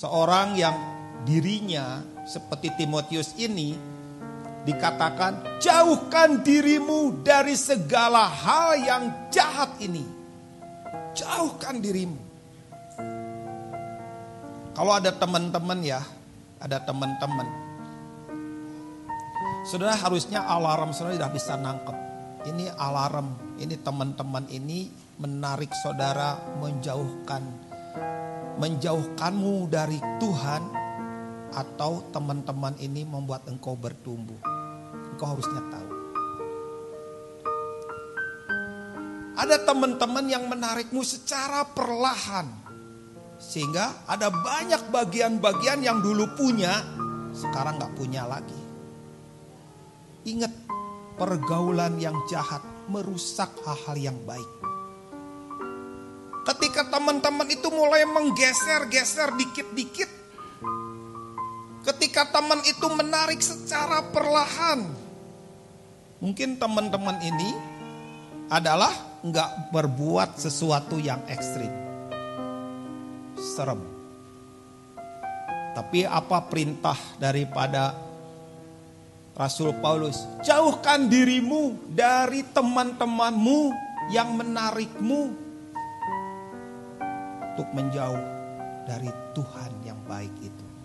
Seorang yang dirinya seperti Timotius ini dikatakan jauhkan dirimu dari segala hal yang jahat ini. Jauhkan dirimu. Kalau ada teman-teman ya, ada teman-teman. Saudara harusnya alarm saudara sudah bisa nangkep. Ini alarm, ini teman-teman ini menarik saudara menjauhkan menjauhkanmu dari Tuhan atau teman-teman ini membuat engkau bertumbuh. Engkau harusnya tahu. Ada teman-teman yang menarikmu secara perlahan. Sehingga ada banyak bagian-bagian yang dulu punya, sekarang gak punya lagi. Ingat, pergaulan yang jahat merusak hal-hal yang baik. Teman-teman itu mulai menggeser-geser dikit-dikit. Ketika teman itu menarik secara perlahan. Mungkin teman-teman ini adalah nggak berbuat sesuatu yang ekstrim. Serem. Tapi apa perintah daripada Rasul Paulus? Jauhkan dirimu dari teman-temanmu yang menarikmu untuk menjauh dari Tuhan yang baik itu.